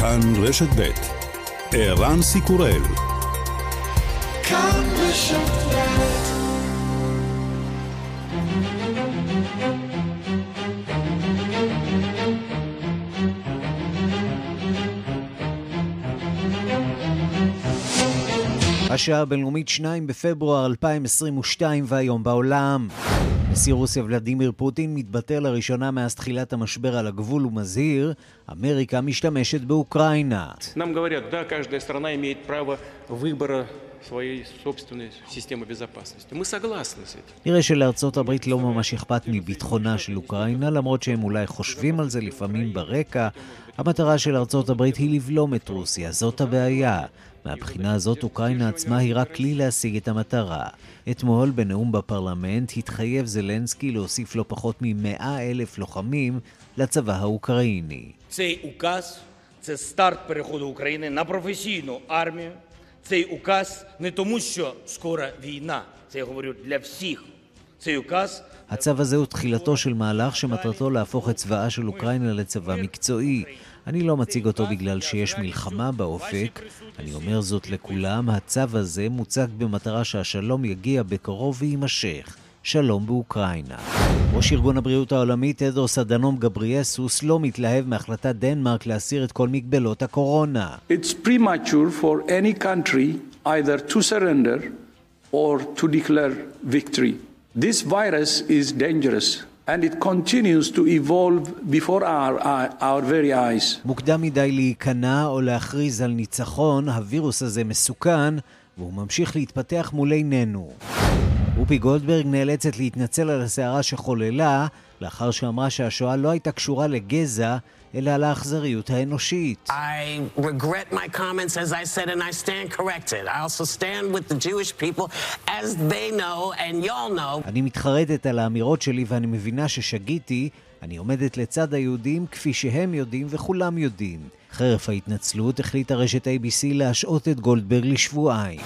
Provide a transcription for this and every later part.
כאן רשת ב' ערן סיקורל כאן רשת השעה הבינלאומית 2 בפברואר 2022 והיום בעולם. נשיא רוסיה ולדימיר פוטין מתבטא לראשונה מאז תחילת המשבר על הגבול ומזהיר, אמריקה משתמשת באוקראינה. נראה שלארצות הברית לא ממש אכפת מביטחונה של אוקראינה, למרות שהם אולי חושבים על זה לפעמים ברקע. המטרה של ארצות הברית היא לבלום את רוסיה, זאת הבעיה. מהבחינה הזאת אוקראינה עצמה היא רק כלי להשיג את המטרה. אתמול, בנאום בפרלמנט, התחייב זלנסקי להוסיף לא פחות מ-100 אלף לוחמים לצבא האוקראיני. цей указ це старт переходу України на професійну армію. Цей указ не тому, що скоро війна. Це я говорю для всіх. цей указ הצו הזה הוא תחילתו של מהלך שמטרתו להפוך את צבאה של אוקראינה לצבא מקצועי. אני לא מציג אותו בגלל שיש מלחמה באופק, אני אומר זאת לכולם, הצו הזה מוצג במטרה שהשלום יגיע בקרוב ויימשך. שלום באוקראינה. ראש ארגון הבריאות העולמי תדרוס אדנום גבריאסוס לא מתלהב מהחלטת דנמרק להסיר את כל מגבלות הקורונה. It's premature for any country either to surrender or to declare victory. This virus is dangerous. And it continues to evolve before our, our very eyes. מוקדם מדי להיכנע או להכריז על ניצחון, הווירוס הזה מסוכן והוא ממשיך להתפתח מול עינינו. אופי גולדברג נאלצת להתנצל על הסערה שחוללה לאחר שאמרה שהשואה לא הייתה קשורה לגזע, אלא על האכזריות האנושית. I regret my comments as I said and I stand corrected. I also stand with the Jewish people as they know and y'all know. אני מתחרטת על האמירות שלי ואני מבינה ששגיתי. אני עומדת לצד היהודים כפי שהם יודעים וכולם יודעים. חרף ההתנצלות החליטה רשת ABC להשעות את גולדברג לשבועיים.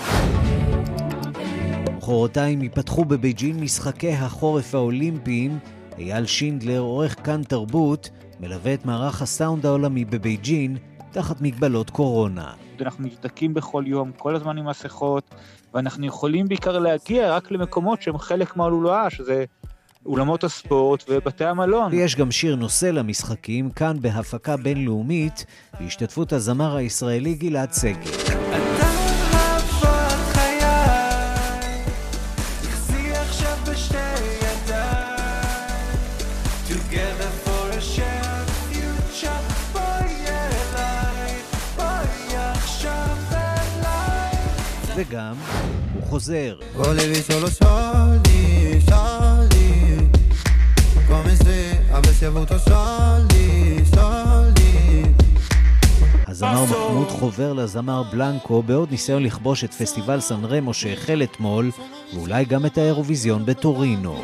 מחרתיים ייפתחו בבייג'ין משחקי החורף האולימפיים. אייל שינדלר, עורך כאן תרבות, מלווה את מערך הסאונד העולמי בבייג'ין תחת מגבלות קורונה. אנחנו נבדקים בכל יום, כל הזמן עם מסכות, ואנחנו יכולים בעיקר להגיע רק למקומות שהם חלק מהלולאה, שזה אולמות הספורט ובתי המלון. ויש גם שיר נושא למשחקים, כאן בהפקה בינלאומית, בהשתתפות הזמר הישראלי גלעד סגל. וגם, הוא חוזר. הזמר מחמוד חובר לזמר בלנקו בעוד ניסיון לכבוש את פסטיבל סן רמו שהחל אתמול, ואולי גם את האירוויזיון בטורינו.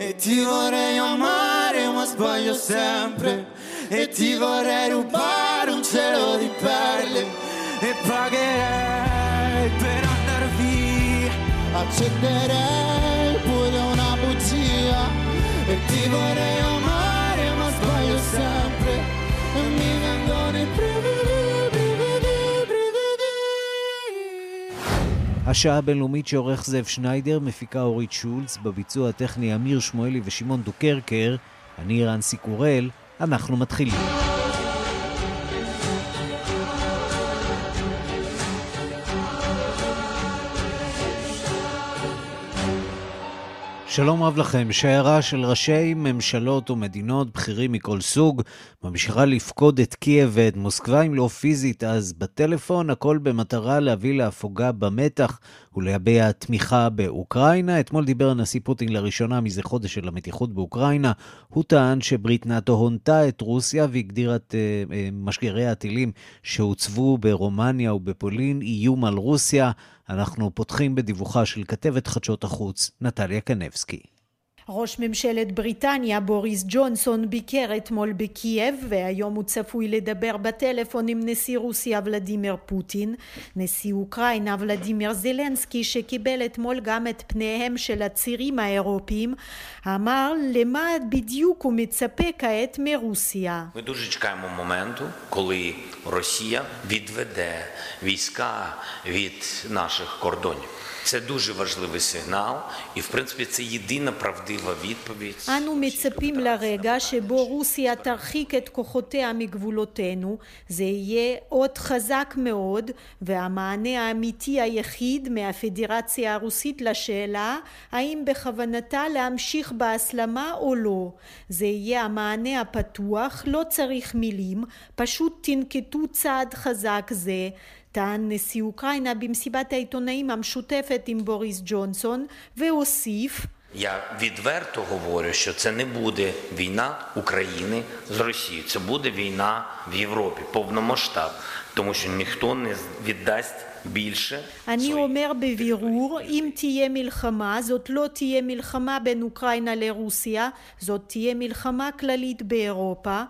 E ti vorrei sbaglio sempre E ti vorrei rubare un cielo di perle E pagherei per andare via Accenderei pure una bugia E ti vorrei amare ma sbaglio sempre E mi vengono i brividi השעה הבינלאומית שעורך זאב שניידר, מפיקה אורית שולץ, בביצוע הטכני אמיר שמואלי ושמעון דוקרקר, אני רנסי קורל, אנחנו מתחילים. שלום רב לכם. שיירה של ראשי ממשלות ומדינות בכירים מכל סוג ממשיכה לפקוד את קייב ואת מוסקבה, אם לא פיזית אז בטלפון, הכל במטרה להביא להפוגה במתח ולהביע תמיכה באוקראינה. אתמול דיבר הנשיא פוטין לראשונה מזה חודש של המתיחות באוקראינה. הוא טען שברית נאט"ו הונתה את רוסיה והגדירה את uh, uh, משגרי הטילים שהוצבו ברומניה ובפולין איום על רוסיה. אנחנו פותחים בדיווחה של כתבת חדשות החוץ, נטליה קנבסקי. ראש ממשלת בריטניה בוריס ג'ונסון ביקר אתמול בקייב והיום הוא צפוי לדבר בטלפון עם נשיא רוסיה ולדימיר פוטין. נשיא אוקראינה ולדימיר זלנסקי שקיבל אתמול גם את פניהם של הצירים האירופיים אמר למה בדיוק הוא מצפה כעת מרוסיה. Ми дуже чекаємо моменту, коли Росія відведе війська від наших кордонів. Це дуже важливий сигнал, і в принципі це єдина правдива відповідь. אנו מצפים לרגע שבו רוסיה תרחיק את כוחותיה מגבולותינו, זה יהיה אות חזק מאוד, והמענה האמיתי היחיד מהפדרציה הרוסית לשאלה האם בכוונתה להמשיך בהסלמה או לא. זה יהיה המענה הפתוח, לא צריך מילים, פשוט תנקטו צעד חזק זה. טען נשיא אוקראינה במסיבת העיתונאים המשותפת עם בוריס ג'ונסון והוסיף Я відверто говорю, що це не буде війна України з Росією, це буде війна в Європі, повномасштаб, тому що ніхто не віддасть більше. אני אומר בבירור, אם תהיה מלחמה, זאת לא תהיה מלחמה בין אוקראינה לרוסיה, זאת תהיה מלחמה כללית באירופה.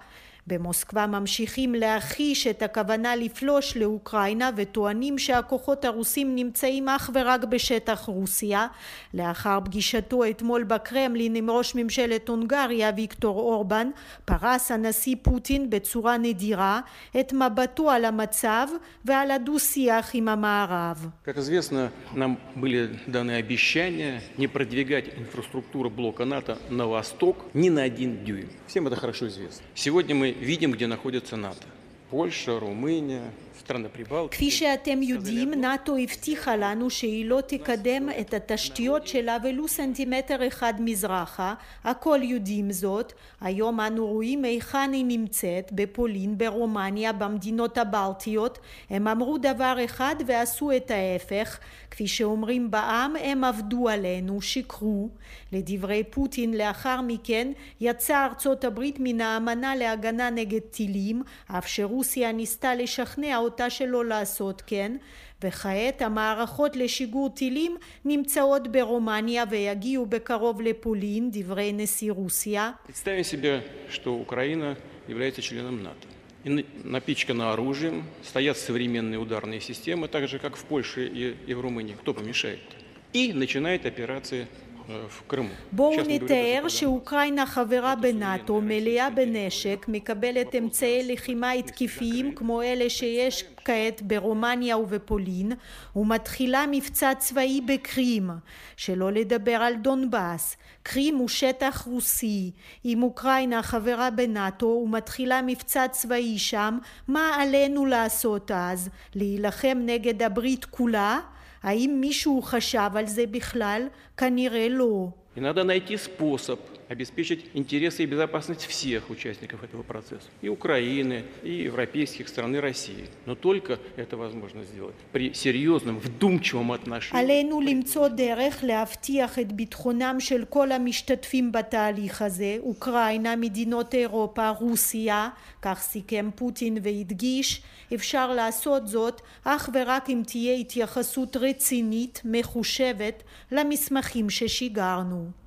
במוסקבה ממשיכים להכחיש את הכוונה לפלוש לאוקראינה וטוענים שהכוחות הרוסים נמצאים אך ורק בשטח רוסיה. לאחר פגישתו אתמול בקרמלין עם ראש ממשלת הונגריה ויקטור אורבן, פרס הנשיא פוטין בצורה נדירה את מבטו על המצב ועל הדו-שיח עם המערב. Как известно, нам были даны обещания не продвигать инфраструктуру блока НАТО на восток ни на один дюйм. Всем это хорошо известно. Сегодня мы видим, где находится НАТО. Польша, Румыния. כפי שאתם יודעים, נאט"ו הבטיחה לנו שהיא לא תקדם את התשתיות שלה ולו סנטימטר אחד מזרחה, הכל יודעים זאת. היום אנו רואים היכן היא נמצאת, בפולין, ברומניה, במדינות הבלטיות. הם אמרו דבר אחד ועשו את ההפך. כפי שאומרים בעם, הם עבדו עלינו, שיקרו. לדברי פוטין, לאחר מכן יצאה ארצות הברית מן האמנה להגנה נגד טילים, אף שרוסיה ניסתה לשכנע אותה שלא לעשות כן, וכעת המערכות לשיגור טילים נמצאות ברומניה ויגיעו בקרוב לפולין, דברי נשיא רוסיה. Представим себе, что Украина является членом НАТО. И на- напичкана оружием, стоят современные ударные системы, так же, как в Польше и, и в Румынии. Кто помешает? И начинает операции э, в Крыму. בואו נתאר שאוקראינה חברה בנאטו, מלאה בנשק, מקבלת אמצעי לחימה התקפיים כמו אלה שיש כעת ברומניה ובפולין, ומתחילה מבצע צבאי בקרים, שלא לדבר על דונבאס. קרים הוא שטח רוסי. אם אוקראינה חברה בנאטו ומתחילה מבצע צבאי שם, מה עלינו לעשות אז? להילחם נגד הברית כולה? האם מישהו חשב על זה בכלל? כנראה לא. И надо найти способ обеспечить интересы и безопасность всех участников этого процесса. И Украины, и европейских стран, и России. Но только это возможно сделать при серьезном, вдумчивом отношении. עלינו למצוא דרך להבטיח את ביטחונם של כל המשתתפים בתהליך הזה, אוקראינה, מדינות אירופה, רוסיה, כך סיכם פוטין והדגיש, אפשר לעשות זאת אך ורק אם תהיה התייחסות רצינית, מחושבת, למסמכים ששיגרנו.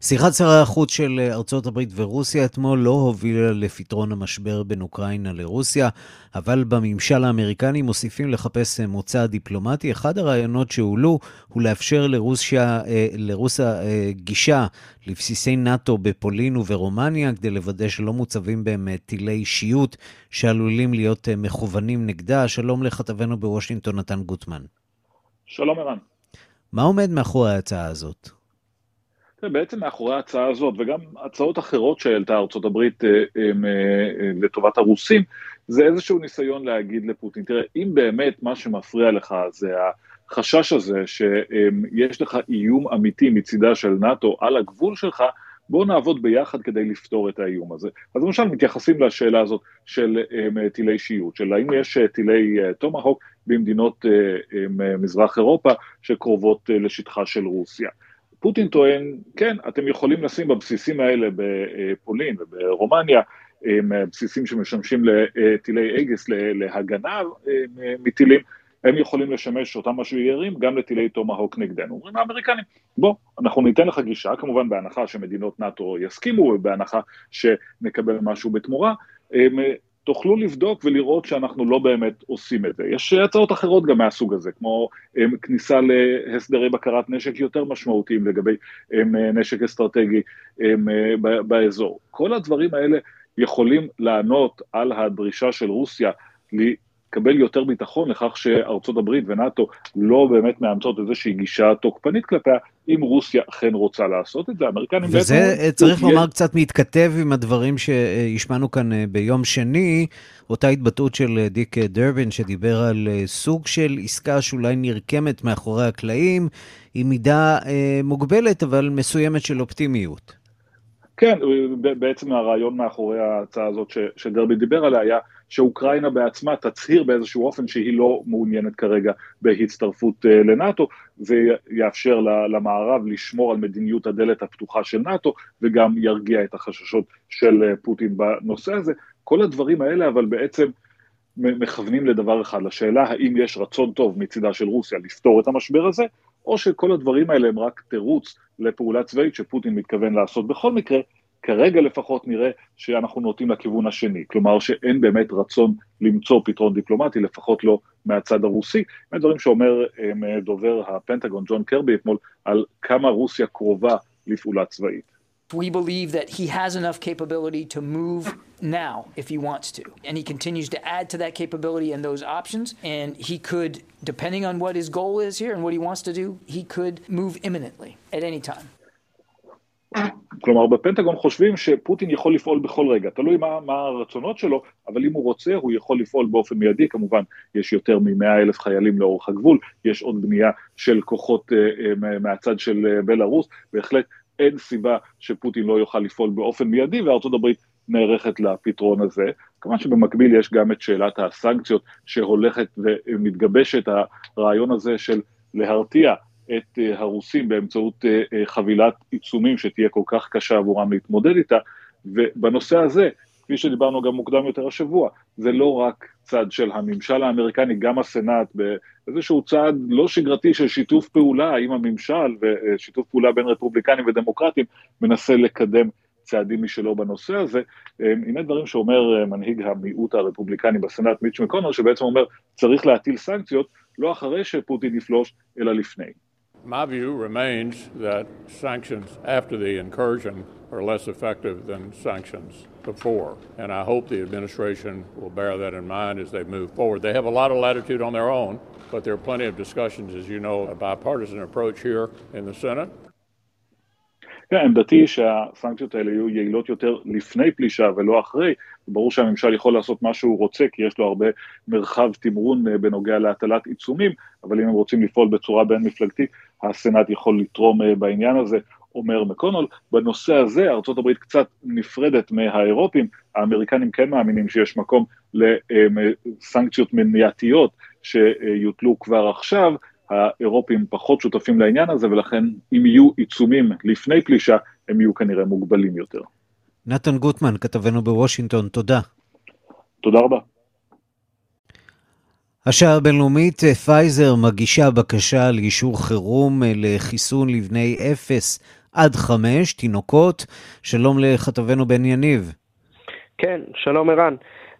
שיחת שרי החוץ של ארצות הברית ורוסיה אתמול לא הובילה לפתרון המשבר בין אוקראינה לרוסיה, אבל בממשל האמריקני מוסיפים לחפש מוצא דיפלומטי. אחד הרעיונות שהועלו הוא לאפשר לרוסיה, לרוסיה גישה לבסיסי נאט"ו בפולין וברומניה, כדי לוודא שלא מוצבים בהם טילי אישיות שעלולים להיות מכוונים נגדה. שלום לכתבנו בוושינגטון, נתן גוטמן. שלום ערן. מה עומד מאחורי ההצעה הזאת? בעצם מאחורי ההצעה הזאת, וגם הצעות אחרות שהעלתה ארצות הברית לטובת הרוסים, זה איזשהו ניסיון להגיד לפוטין, תראה, אם באמת מה שמפריע לך זה החשש הזה שיש לך איום אמיתי מצידה של נאט"ו על הגבול שלך, בואו נעבוד ביחד כדי לפתור את האיום הזה. אז למשל מתייחסים לשאלה הזאת של טילי אישיות, של האם יש טילי טומהוק במדינות מזרח אירופה שקרובות לשטחה של רוסיה. פוטין טוען, כן, אתם יכולים לשים בבסיסים האלה בפולין וברומניה, בסיסים שמשמשים לטילי אגס להגנה מטילים, הם יכולים לשמש אותם משגרים גם לטילי תומהוק נגדנו. אומרים האמריקנים, בוא, אנחנו ניתן לך גישה, כמובן בהנחה שמדינות נאט"ו יסכימו, ובהנחה שנקבל משהו בתמורה, תוכלו לבדוק ולראות שאנחנו לא באמת עושים את זה. יש הצעות אחרות גם מהסוג הזה, כמו הם, כניסה להסדרי בקרת נשק יותר משמעותיים לגבי הם, נשק אסטרטגי הם, באזור. כל הדברים האלה יכולים לענות על הדרישה של רוסיה לקבל יותר ביטחון לכך שארצות הברית ונאט"ו לא באמת מאמצות איזושהי גישה תוקפנית כלפיה, אם רוסיה אכן רוצה לעשות את זה, האמריקנים בעצם... וזה בעצם... צריך לומר קצת מתכתב עם הדברים שהשמענו כאן אה, ביום שני, אותה התבטאות של אה, דיק דרבין שדיבר על אה, סוג של עסקה שאולי נרקמת מאחורי הקלעים, עם מידה מוגבלת אבל מסוימת של אופטימיות. כן, בעצם הרעיון מאחורי ההצעה הזאת שדרבי דיבר עליה היה שאוקראינה בעצמה תצהיר באיזשהו אופן שהיא לא מעוניינת כרגע בהצטרפות אה, לנאט"ו, זה יאפשר למערב לשמור על מדיניות הדלת הפתוחה של נאט"ו וגם ירגיע את החששות של אה, פוטין בנושא הזה. כל הדברים האלה אבל בעצם מכוונים לדבר אחד, לשאלה האם יש רצון טוב מצידה של רוסיה לפתור את המשבר הזה, או שכל הדברים האלה הם רק תירוץ לפעולה צבאית שפוטין מתכוון לעשות בכל מקרה, כרגע לפחות נראה שאנחנו נוטים לכיוון השני, כלומר שאין באמת רצון למצוא פתרון דיפלומטי, לפחות לא מהצד הרוסי. הם דברים שאומר דובר הפנטגון ג'ון קרבי אתמול על כמה רוסיה קרובה לפעולה צבאית. We believe that he has enough capability to move now if he wants to. And he continues to add to that capability and those options. And he could, depending on what his goal is here and what he wants to do, he could move imminently at any time. כלומר בפנטגון חושבים שפוטין יכול לפעול בכל רגע, תלוי מה, מה הרצונות שלו, אבל אם הוא רוצה הוא יכול לפעול באופן מיידי, כמובן יש יותר מ-100 אלף חיילים לאורך הגבול, יש עוד בנייה של כוחות uh, מהצד של uh, בלארוס, בהחלט אין סיבה שפוטין לא יוכל לפעול באופן מיידי, וארצות הברית נערכת לפתרון הזה. כמובן שבמקביל יש גם את שאלת הסנקציות שהולכת ומתגבשת, הרעיון הזה של להרתיע את אה, הרוסים באמצעות אה, אה, חבילת עיצומים שתהיה כל כך קשה עבורם להתמודד איתה, ובנושא הזה, כפי שדיברנו גם מוקדם יותר השבוע, זה לא רק צד של הממשל האמריקני, גם הסנאט, באיזשהו צעד לא שגרתי של שיתוף פעולה עם הממשל ושיתוף פעולה בין רפובליקנים ודמוקרטים, מנסה לקדם צעדים משלו בנושא הזה. הנה דברים שאומר מנהיג המיעוט הרפובליקני בסנאט, מיץ' מקונר, שבעצם אומר צריך להטיל סנקציות לא אחרי שפוטין יפלוש, אלא לפני. My view remains that sanctions after the incursion are less effective than sanctions before. And I hope the administration will bear that in mind as they move forward. They have a lot of latitude on their own, but there are plenty of discussions, as you know, a bipartisan approach here in the Senate. כן, עמדתי שהסנקציות האלה יהיו יעילות יותר לפני פלישה ולא אחרי. ברור שהממשל יכול לעשות מה שהוא רוצה, כי יש לו הרבה מרחב תמרון אה, בנוגע להטלת עיצומים, אבל אם הם רוצים לפעול בצורה בין מפלגתית, הסנאט יכול לתרום אה, בעניין הזה. אומר מקונול, בנושא הזה ארה"ב קצת נפרדת מהאירופים, האמריקנים כן מאמינים שיש מקום לסנקציות מניעתיות שיוטלו כבר עכשיו, האירופים פחות שותפים לעניין הזה, ולכן אם יהיו עיצומים לפני פלישה, הם יהיו כנראה מוגבלים יותר. נתן גוטמן, כתבנו בוושינגטון, תודה. תודה רבה. השעה הבינלאומית, פייזר מגישה בקשה לאישור חירום לחיסון לבני 0 עד 5, תינוקות. שלום לכתבנו בן יניב. כן, שלום ערן.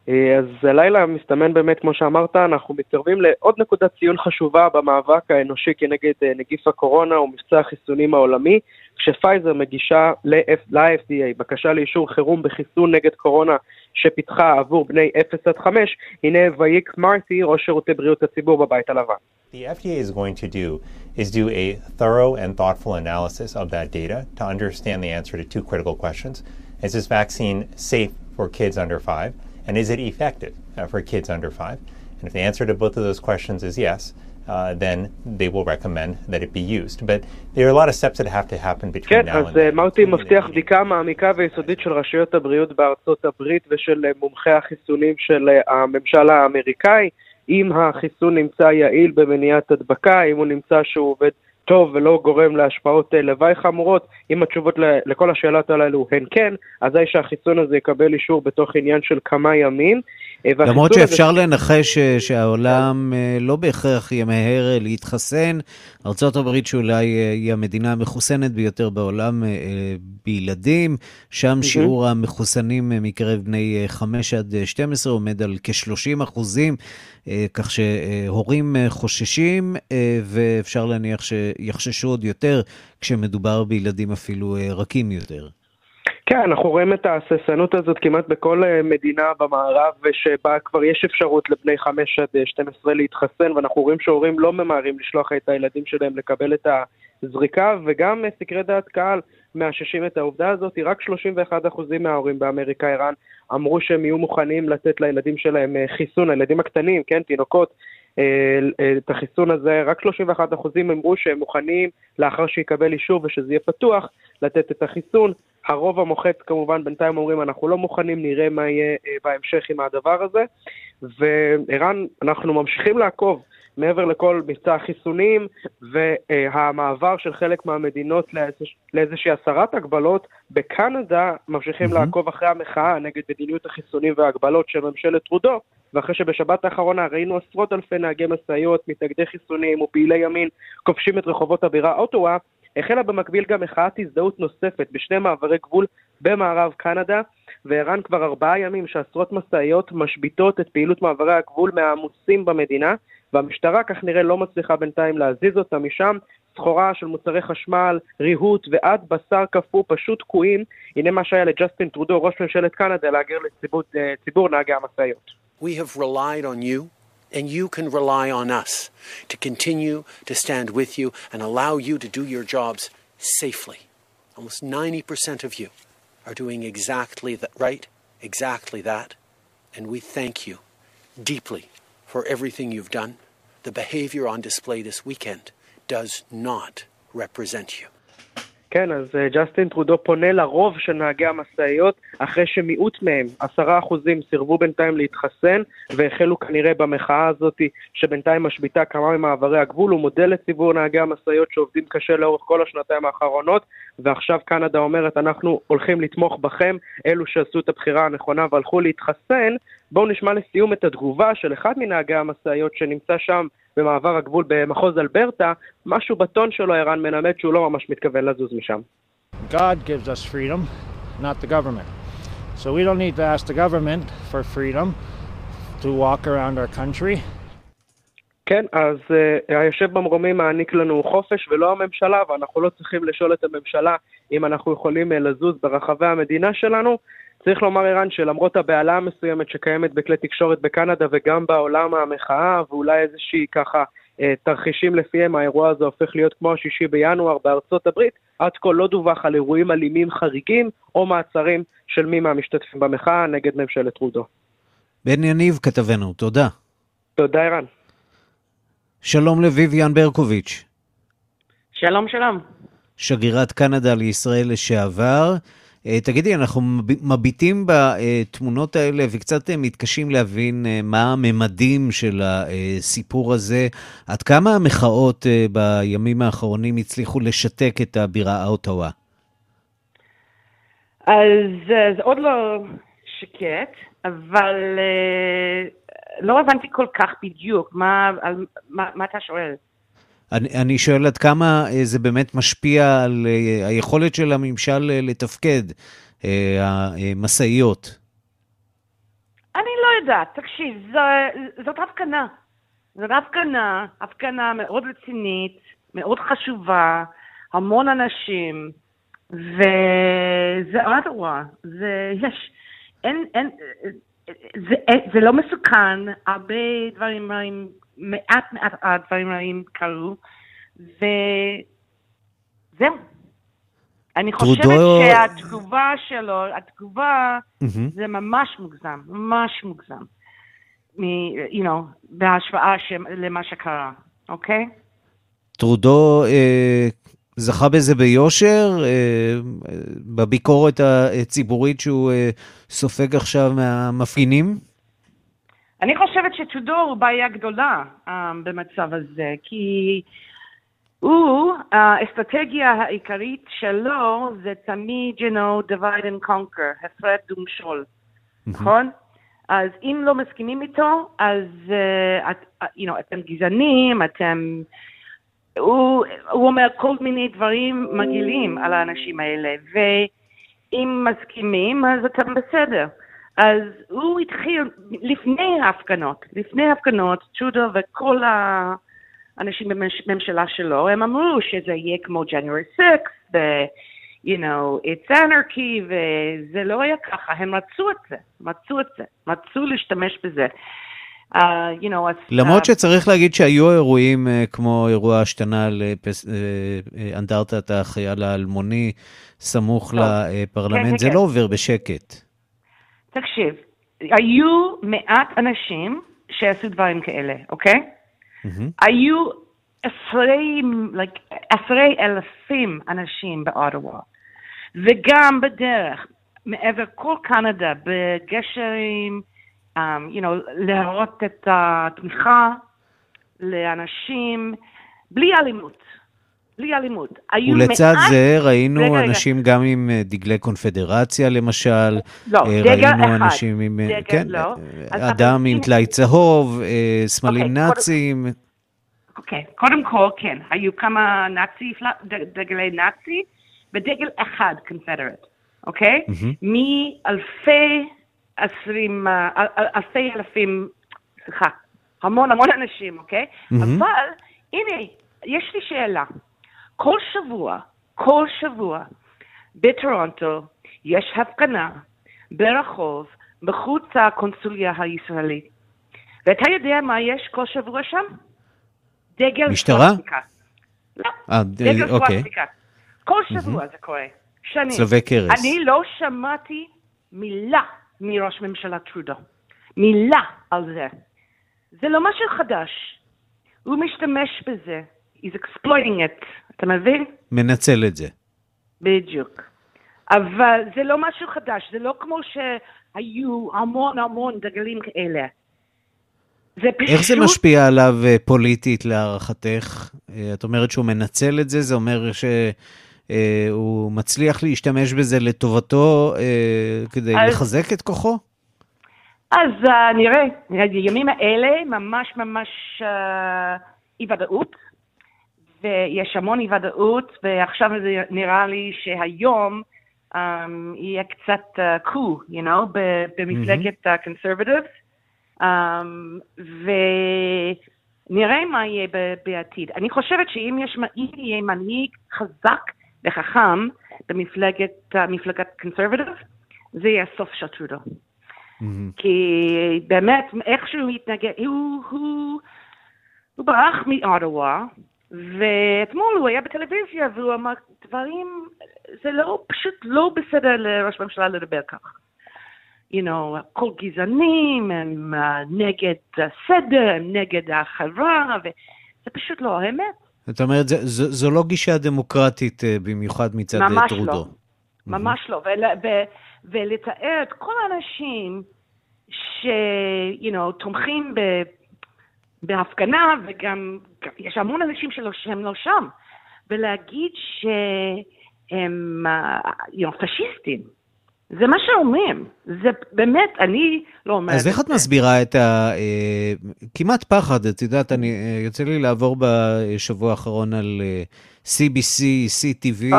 אה, אז הלילה מסתמן באמת, כמו שאמרת, אנחנו מתקרבים לעוד נקודת ציון חשובה במאבק האנושי כנגד אה, נגיף הקורונה ומבצע החיסונים העולמי, כשפייזר מגישה ל-FDA בקשה לאישור חירום בחיסון נגד קורונה שפיתחה עבור בני 0 עד 5, הנה וייק מרטי, ראש שירותי בריאות הציבור בבית הלבן. The FDA is going to do is do a thorough and thoughtful analysis of that data to understand the answer to two critical questions. Is this vaccine safe for kids under 5? And is it effective uh, for kids under five? And if the answer to both of those questions is yes, uh, then they will recommend that it be used. But there are a lot of steps that have to happen between כן, now and then. כן, אז מרטי מבטיח בדיקה מעמיקה ויסודית של רשויות הבריאות בארצות הברית ושל מומחי החיסונים של הממשל האמריקאי, אם החיסון נמצא יעיל במניעת הדבקה, אם הוא נמצא שהוא עובד טוב ולא גורם להשפעות לוואי חמורות. אם התשובות לכל השאלות הללו הן כן, אזי שהחיסון הזה יקבל אישור בתוך עניין של כמה ימים. אה, למרות שאפשר הזה... לנחש אה, שהעולם אה, לא בהכרח ימהר להתחסן. ארה"ב שאולי היא המדינה המחוסנת ביותר בעולם בילדים, שם שיעור המחוסנים מקרב בני 5 עד 12 עומד על כ-30 אחוזים, כך שהורים חוששים, ואפשר להניח שיחששו עוד יותר כשמדובר בילדים אפילו רכים יותר. כן, אנחנו רואים את ההססנות הזאת כמעט בכל אה, מדינה במערב, שבה כבר יש אפשרות לבני 5 עד 12 אה, להתחסן, ואנחנו רואים שהורים לא ממהרים לשלוח את הילדים שלהם לקבל את הזריקה, וגם אה, סקרי דעת קהל מאששים את העובדה הזאת, רק 31% מההורים באמריקה, ערן, אמרו שהם יהיו מוכנים לתת לילדים שלהם חיסון, הילדים הקטנים, כן, תינוקות, את החיסון הזה, רק 31% אמרו שהם מוכנים, לאחר שיקבל אישור ושזה יהיה פתוח, לתת את החיסון. הרוב המוחץ כמובן בינתיים אומרים אנחנו לא מוכנים, נראה מה יהיה אה, בהמשך עם הדבר הזה. וערן, אנחנו ממשיכים לעקוב מעבר לכל מבצע החיסונים והמעבר של חלק מהמדינות לאיזוש, לאיזושהי הסרת הגבלות, בקנדה ממשיכים mm-hmm. לעקוב אחרי המחאה נגד מדיניות החיסונים וההגבלות של ממשלת טרודו, ואחרי שבשבת האחרונה ראינו עשרות אלפי נהגי משאיות, מתנגדי חיסונים ופעילי ימין כובשים את רחובות הבירה אוטווה, החלה במקביל גם מחאת הזדהות נוספת בשני מעברי גבול במערב קנדה, וערן כבר ארבעה ימים שעשרות משאיות משביתות את פעילות מעברי הגבול מהעמוסים במדינה, והמשטרה כך נראה לא מצליחה בינתיים להזיז אותה משם. סחורה של מוצרי חשמל, ריהוט ועד בשר קפוא פשוט תקועים. הנה מה שהיה לג'סטין טרודו, ראש ממשלת קנדה, להגר לציבור נהגי המשאיות. We have relied on you And you can rely on us to continue to stand with you and allow you to do your jobs safely. Almost 90% of you are doing exactly that right, exactly that. And we thank you deeply for everything you've done. The behavior on display this weekend does not represent you. כן, אז אה, ג'סטין טרודו פונה לרוב של נהגי המשאיות, אחרי שמיעוט מהם, עשרה אחוזים, סירבו בינתיים להתחסן, והחלו כנראה במחאה הזאת, שבינתיים משביתה כמה ממעברי הגבול. הוא מודה לציבור נהגי המשאיות שעובדים קשה לאורך כל השנתיים האחרונות, ועכשיו קנדה אומרת, אנחנו הולכים לתמוך בכם, אלו שעשו את הבחירה הנכונה והלכו להתחסן. בואו נשמע לסיום את התגובה של אחד מנהגי המשאיות שנמצא שם במעבר הגבול במחוז אלברטה, משהו בטון שלו, ערן, מלמד שהוא לא ממש מתכוון לזוז משם. God gives us freedom, not the government. So we don't need to ask the government for freedom to walk around our country. כן, אז uh, היושב במרומים מעניק לנו חופש ולא הממשלה, ואנחנו לא צריכים לשאול את הממשלה אם אנחנו יכולים uh, לזוז ברחבי המדינה שלנו. צריך לומר, ערן, שלמרות הבהלה המסוימת שקיימת בכלי תקשורת בקנדה וגם בעולם המחאה, ואולי איזושהי ככה אה, תרחישים לפיהם האירוע הזה הופך להיות כמו השישי בינואר בארצות הברית, עד כה לא דווח על אירועים אלימים חריגים או מעצרים של מי מהמשתתפים במחאה נגד ממשלת טרודו. בן יניב, כתבנו, תודה. תודה, ערן. שלום לביביאן ברקוביץ'. שלום, שלום. שגרירת קנדה לישראל לשעבר. אה, תגידי, אנחנו מביטים בתמונות האלה וקצת אה, מתקשים להבין אה, מה הממדים של הסיפור הזה. עד כמה המחאות בימים האחרונים הצליחו לשתק את הבירה אוטווה? אז זה עוד לא שקט, אבל לא הבנתי כל כך בדיוק מה, מה, מה אתה שואל. אני, אני שואל עד כמה אה, זה באמת משפיע על אה, היכולת של הממשל אה, לתפקד, המשאיות. אני לא יודעת, תקשיב, זו, זאת הפגנה. זאת הפגנה, הפגנה מאוד רצינית, מאוד חשובה, המון אנשים, וזה אדווה, זה, יש, אין, אין, זה, זה לא מסוכן, הרבה דברים מעט מעט הדברים רעים קרו, וזהו. אני חושבת טרודו... שהתגובה שלו, התגובה, mm-hmm. זה ממש מוגזם, ממש מוגזם. מ, you know, בהשוואה ש... למה שקרה, אוקיי? טרודו אה, זכה בזה ביושר, אה, בביקורת הציבורית שהוא אה, סופג עכשיו מהמפגינים? אני חושבת שטודו הוא בעיה גדולה um, במצב הזה, כי הוא, האסטרטגיה העיקרית שלו זה תמיד, you know, divide and conquer, הפרד ומשול, נכון? אז אם לא מסכימים איתו, אז uh, את, you know, אתם גזענים, אתם... הוא, הוא אומר כל מיני דברים מגעילים על האנשים האלה, ואם מסכימים, אז אתם בסדר. אז הוא התחיל לפני ההפגנות, לפני ההפגנות, צ'ודו וכל האנשים בממשלה שלו, הם אמרו שזה יהיה כמו January 6, ו... you know, it's anarchy, וזה לא היה ככה, הם רצו את זה, רצו את זה, רצו להשתמש בזה. Uh, you know, למרות uh, שצריך להגיד שהיו אירועים uh, כמו אירוע השתנה לאנדרטת החייל האלמוני סמוך. לפרלמנט, כן, זה כן. לא עובר בשקט. תקשיב, היו מעט אנשים שעשו דברים כאלה, אוקיי? Mm-hmm. היו עשרי, like, עשרי אלפים אנשים באוטווה, וגם בדרך, מעבר כל קנדה, בגשרים, um, you know, להראות את התמיכה לאנשים, בלי אלימות. בלי אלימות. ולצד מעט... זה ראינו רגע, אנשים רגע. גם עם אה, דגלי קונפדרציה למשל. לא, אה, דגל אחד. ראינו אנשים עם... דגל, כן, לא. אדם עם טלאי צהוב, סמלים אוקיי, נאצים. קודם... אוקיי. קודם כל, כן, היו כמה נאצי, דגלי נאצי, ודגל אחד קונפדרט, אוקיי? Mm-hmm. מאלפי עשרים, אה, אלפי אלפים, סליחה, המון המון אנשים, אוקיי? Mm-hmm. אבל, הנה, יש לי שאלה. כל שבוע, כל שבוע, בטורונטו יש הפגנה ברחוב, מחוץ לקונסוליה הישראלית. ואתה יודע מה יש כל שבוע שם? דגל משטרה? סוואסטיקה. לא, אה, דגל אוקיי. סוואסטיקה. כל שבוע זה קורה. שנים. צלבי קרס. אני לא שמעתי מילה מראש ממשלה טרודו. מילה על זה. זה לא משהו חדש. הוא משתמש בזה. He's exploiting it. אתה מבין? מנצל את זה. בדיוק. אבל זה לא משהו חדש, זה לא כמו שהיו המון המון דגלים כאלה. זה פשוט... איך זה משפיע עליו אה, פוליטית להערכתך? אה, את אומרת שהוא מנצל את זה, זה אומר שהוא אה, מצליח להשתמש בזה לטובתו כדי אז... לחזק את כוחו? אז uh, נראה, הימים האלה ממש ממש uh, אי ודאות, ויש המון אי ודאות, ועכשיו זה נראה לי שהיום um, יהיה קצת קו, uh, you know, במפלגת הקונסרבטיבס. Mm-hmm. Um, ונראה מה יהיה בעתיד. אני חושבת שאם יש, יהיה מנהיג חזק וחכם במפלגת, מפלגת קונסרבטיב, זה יהיה הסוף של טרודו. Mm-hmm. כי באמת, איך שהוא התנגד, הוא, הוא, הוא ברח מאוטווה, ואתמול הוא היה בטלוויזיה והוא אמר דברים, זה לא, פשוט לא בסדר לראש הממשלה לדבר כך. you know, הכל גזענים, הם uh, נגד הסדר, הם נגד החברה, וזה פשוט לא האמת. זאת אומרת, זו, זו, זו לא גישה דמוקרטית uh, במיוחד מצד אה, ממש טרודו. לא, ממש לא. ול, ו, ולתאר את כל האנשים ש, you know, תומכים ב, בהפגנה, וגם יש המון אנשים שלא, שהם לא שם, ולהגיד שהם uh, you know, פשיסטים. זה מה שאומרים, זה באמת, אני לא אומרת אז איך את מסבירה את ה... אה, כמעט פחד, את יודעת, אני, אה, יוצא לי לעבור בשבוע האחרון על CBC, CTV,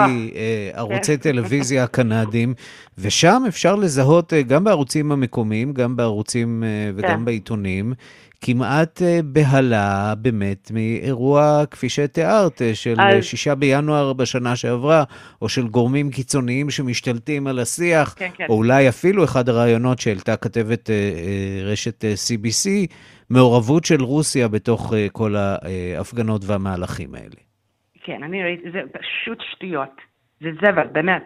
ערוצי כן. טלוויזיה הקנדיים, ושם אפשר לזהות גם בערוצים המקומיים, גם בערוצים וגם כן. בעיתונים, כמעט אה, בהלה באמת מאירוע, כפי שתיארת, אה, של אז... שישה בינואר בשנה שעברה, או של גורמים קיצוניים שמשתלטים על השיח, כן, כן. או אולי אפילו אחד הרעיונות שהעלתה כתבת אה, רשת CBC, מעורבות של רוסיה בתוך כל ההפגנות והמהלכים האלה. כן, אני ראיתי, זה פשוט שטויות. זה זבל, באמת.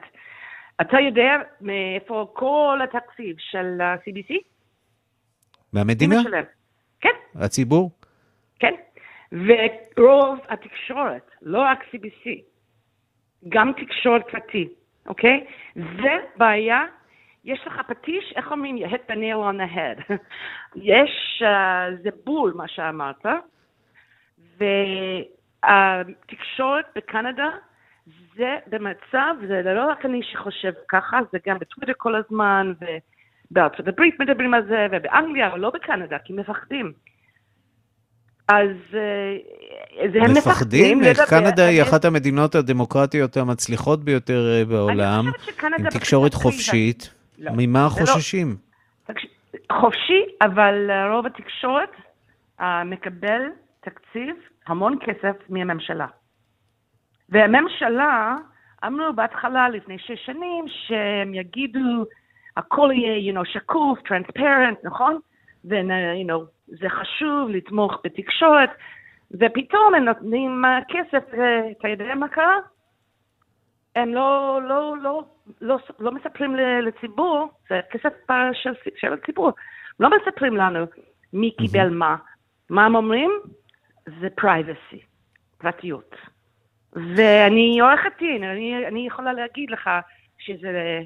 אתה יודע מאיפה כל התקציב של ה-CBC? מהמדינה? כן. הציבור? כן. ורוב התקשורת, לא רק CBC, גם תקשורת פרטי, אוקיי? זה בעיה. יש לך פטיש, איך אומרים? you hit the nail on the head. יש, uh, זה בול מה שאמרת, ו... התקשורת בקנדה זה במצב, זה לא רק אני שחושב ככה, זה גם בטוויטר כל הזמן, ובארצות הברית מדברים על זה, ובאנגליה, אבל לא בקנדה, כי מפחדים. אז אה, זה הם מפחדים. מפחדים? קנדה היא אחת המדינות הדמוקרטיות המצליחות ביותר אה, בעולם, עם תקשורת חופשית. לא. ממה לא- חוששים? חופשי, אבל רוב התקשורת אה, מקבל תקציב, המון כסף מהממשלה. והממשלה אמרו בהתחלה, לפני שש שנים, שהם יגידו, הכל יהיה, you know, שקוף, טרנספרנט, נכון? ו- you know, זה חשוב לתמוך בתקשורת, ופתאום הם נותנים כסף, אתה יודע מה קרה? הם לא, לא, לא, לא, לא מספרים לציבור, זה כסף של, של הציבור, לא מספרים לנו מי קיבל מה. מה הם אומרים? זה privacy, פרטיות. ואני עורכת דין, אני, אני יכולה להגיד לך שזה,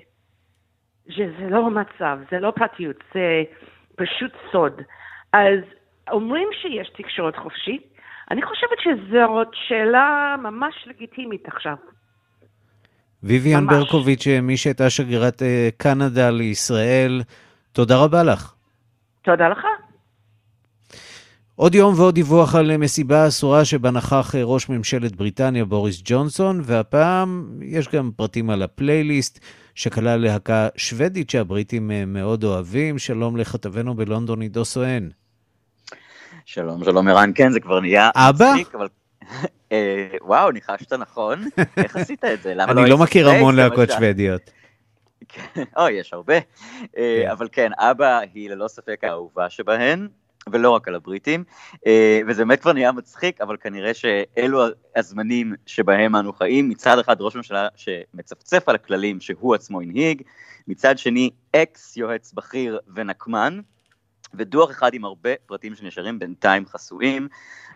שזה לא מצב, זה לא פרטיות, זה פשוט סוד. אז אומרים שיש תקשורת חופשית, אני חושבת שזאת שאלה ממש לגיטימית עכשיו. ויvian ברקוביץ', מי שהייתה שגרירת אה, קנדה לישראל, תודה רבה לך. תודה לך. עוד יום ועוד דיווח על מסיבה אסורה שבה נכח אה, ראש ממשלת בריטניה בוריס ג'ונסון, והפעם יש גם פרטים על הפלייליסט שכלל להקה שוודית שהבריטים אה, מאוד אוהבים. שלום לכתבנו בלונדון עידו סואן. שלום, שלום ערן, כן, זה כבר נהיה אבא? מצחיק, אבל... אה, וואו, ניחשת נכון. איך עשית את זה? למה לא... אני לא מכיר המון להקות שוודיות. כן, אוי, יש הרבה. כן. אבל כן, אבא היא ללא ספק האהובה שבהן. ולא רק על הבריטים, אה, וזה באמת כבר נהיה מצחיק, אבל כנראה שאלו הזמנים שבהם אנו חיים, מצד אחד ראש ממשלה שמצפצף על הכללים שהוא עצמו הנהיג, מצד שני אקס יועץ בכיר ונקמן, ודוח אחד עם הרבה פרטים שנשארים בינתיים חסויים.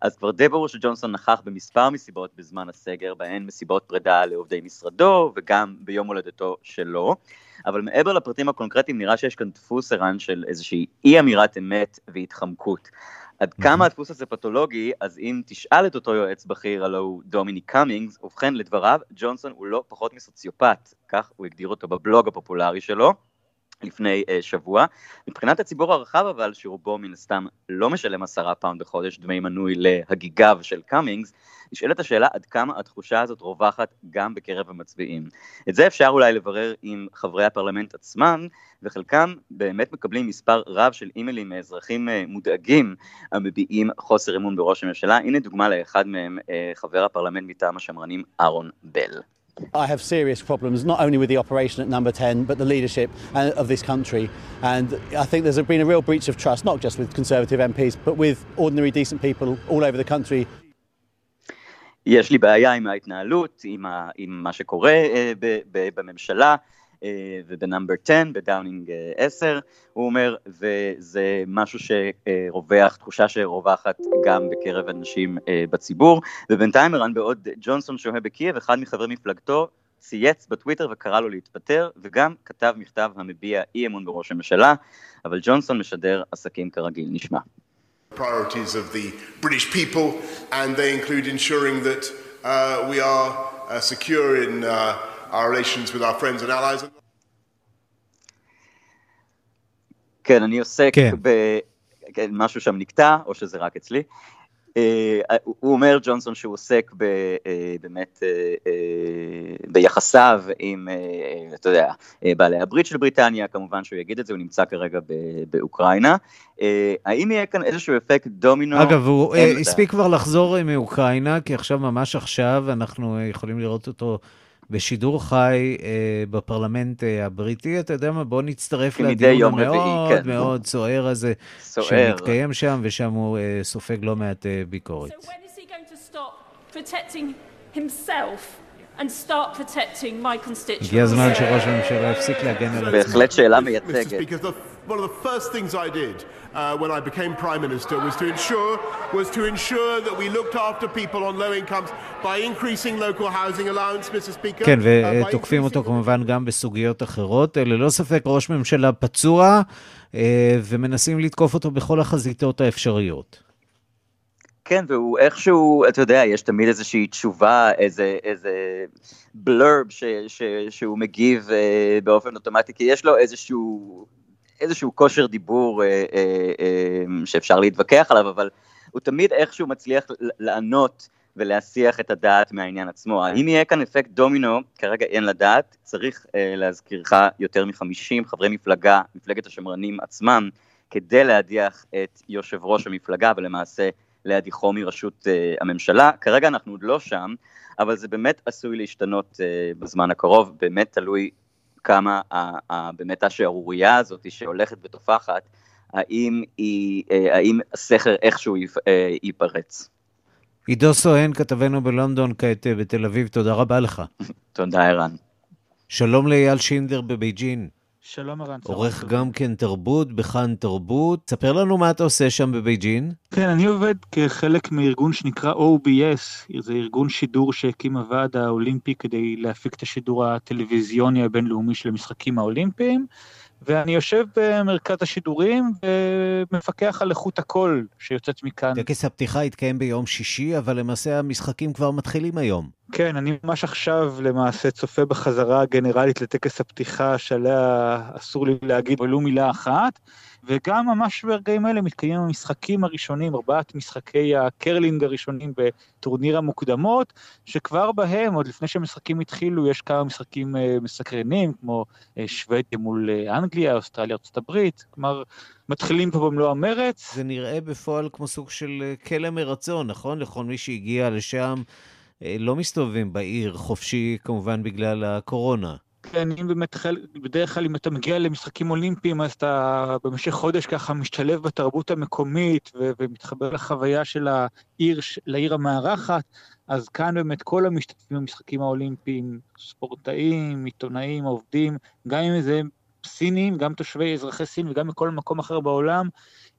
אז כבר די ברור שג'ונסון נכח במספר מסיבות בזמן הסגר, בהן מסיבות פרידה לעובדי משרדו וגם ביום הולדתו שלו. אבל מעבר לפרטים הקונקרטיים נראה שיש כאן דפוס ערן של איזושהי אי אמירת אמת והתחמקות. עד כמה הדפוס הזה פתולוגי, אז אם תשאל את אותו יועץ בכיר, הלו הוא דומיניק קאמינגס, ובכן לדבריו, ג'ונסון הוא לא פחות מסוציופט, כך הוא הגדיר אותו בבלוג הפופולרי שלו. לפני אה, שבוע. מבחינת הציבור הרחב אבל, שרובו מן הסתם לא משלם עשרה פאונד בחודש דמי מנוי להגיגיו של קאמינגס, נשאלת השאלה עד כמה התחושה הזאת רווחת גם בקרב המצביעים. את זה אפשר אולי לברר עם חברי הפרלמנט עצמם, וחלקם באמת מקבלים מספר רב של אימיילים מאזרחים uh, מודאגים המביעים חוסר אמון בראש הממשלה. הנה דוגמה לאחד מהם, uh, חבר הפרלמנט מטעם השמרנים אהרון בל. I have serious problems not only with the operation at number 10 but the leadership uh, of this country and I think there's been a real breach of trust not just with Conservative MPs but with ordinary decent people all over the country. יש לי בעיה עם ההתנהלות, עם, ה, עם מה שקורה אה, בממשלה. וב number 10, בדאונינג 10, אה, הוא אומר, וזה משהו שרווח, תחושה שרווחת גם בקרב אנשים אה, בציבור, ובינתיים ערן בעוד ג'ונסון שוהה בקייב, אחד מחברי מפלגתו צייץ בטוויטר וקרא לו להתפטר, וגם כתב מכתב המביע אי אמון בראש הממשלה, אבל ג'ונסון משדר עסקים כרגיל, נשמע. priorities of the British people, and they include ensuring that uh, we are uh, secure in uh, our relations with our friends and allies. כן, אני עוסק כן. במשהו שם נקטע, או שזה רק אצלי. Uh, הוא אומר, ג'ונסון, שהוא עוסק ב, uh, באמת uh, uh, ביחסיו עם, uh, אתה יודע, uh, בעלי הברית של בריטניה, כמובן שהוא יגיד את זה, הוא נמצא כרגע ב, באוקראינה. Uh, האם יהיה כאן איזשהו אפקט דומינו? אגב, הוא uh, הספיק כבר לחזור מאוקראינה, כי עכשיו, ממש עכשיו, אנחנו יכולים לראות אותו בשידור חי אה, בפרלמנט אה, הבריטי. אתה יודע מה, בוא נצטרף לדיון המאוד כן. מאוד סוער הזה, סוער. שמתקיים שם, ושם הוא אה, סופג לא מעט אה, ביקורת. So הגיע הזמן שראש הממשלה יפסיק להגן על עצמו. בהחלט שאלה מייצגת. one of the first things I did uh, when I became Prime Minister was to ensure was to ensure that we looked after people on low incomes by increasing local housing allowance, Mr. Speaker. כן, ותוקפים אותו כמובן גם בסוגיות אחרות. ללא ספק ראש ממשלה פצוע, ומנסים לתקוף אותו בכל החזיתות האפשריות. כן, והוא איכשהו, אתה יודע, יש תמיד איזושהי תשובה, איזה, איזה בלרב ש, ש, שהוא מגיב אה, באופן אוטומטי, כי יש לו איזשהו, איזשהו כושר דיבור אה, אה, אה, שאפשר להתווכח עליו, אבל הוא תמיד איכשהו מצליח לענות ולהסיח את הדעת מהעניין עצמו. האם יהיה כאן אפקט דומינו, כרגע אין לדעת, צריך אה, להזכירך יותר מ-50 חברי מפלגה, מפלגת השמרנים עצמם, כדי להדיח את יושב ראש המפלגה ולמעשה להדיחו מראשות uh, הממשלה. כרגע אנחנו עוד לא שם, אבל זה באמת עשוי להשתנות uh, בזמן הקרוב, באמת תלוי כמה uh, uh, באמת השערורייה הזאת שהולכת ותופחת, האם, היא, uh, האם הסכר איכשהו יפ, uh, ייפרץ. עידו סואן, כתבנו בלונדון, כעת בתל אביב, תודה רבה לך. תודה, ערן. שלום לאייל שינדלר בבייג'ין. שלום ערן. עורך גם כן תרבות בכאן תרבות. ספר לנו מה אתה עושה שם בבייג'ין. כן, אני עובד כחלק מארגון שנקרא OBS, זה ארגון שידור שהקים הוועד האולימפי כדי להפיק את השידור הטלוויזיוני הבינלאומי של המשחקים האולימפיים. ואני יושב במרכז השידורים ומפקח על איכות הקול שיוצאת מכאן. טקס הפתיחה התקיים ביום שישי, אבל למעשה המשחקים כבר מתחילים היום. כן, אני ממש עכשיו למעשה צופה בחזרה הגנרלית לטקס הפתיחה שעליה אסור לי להגיד ולו מילה אחת. וגם ממש ברגעים אלה מתקיימים המשחקים הראשונים, ארבעת משחקי הקרלינג הראשונים בטורניר המוקדמות, שכבר בהם, עוד לפני שהמשחקים התחילו, יש כמה משחקים אה, מסקרנים, כמו אה, שוודיה מול אה, אנגליה, אוסטרליה, ארצות הברית, כלומר, מתחילים פה במלוא המרץ. זה נראה בפועל כמו סוג של כלא מרצון, נכון? לכל מי שהגיע לשם, לא מסתובבים בעיר חופשי, כמובן בגלל הקורונה. כן, אם באמת, בדרך כלל אם אתה מגיע למשחקים אולימפיים, אז אתה במשך חודש ככה משתלב בתרבות המקומית ו- ומתחבר לחוויה של העיר, לעיר המארחת, אז כאן באמת כל המשתתפים במשחקים האולימפיים, ספורטאים, עיתונאים, עובדים, גם אם זה סינים, גם תושבי אזרחי סין וגם מכל מקום אחר בעולם,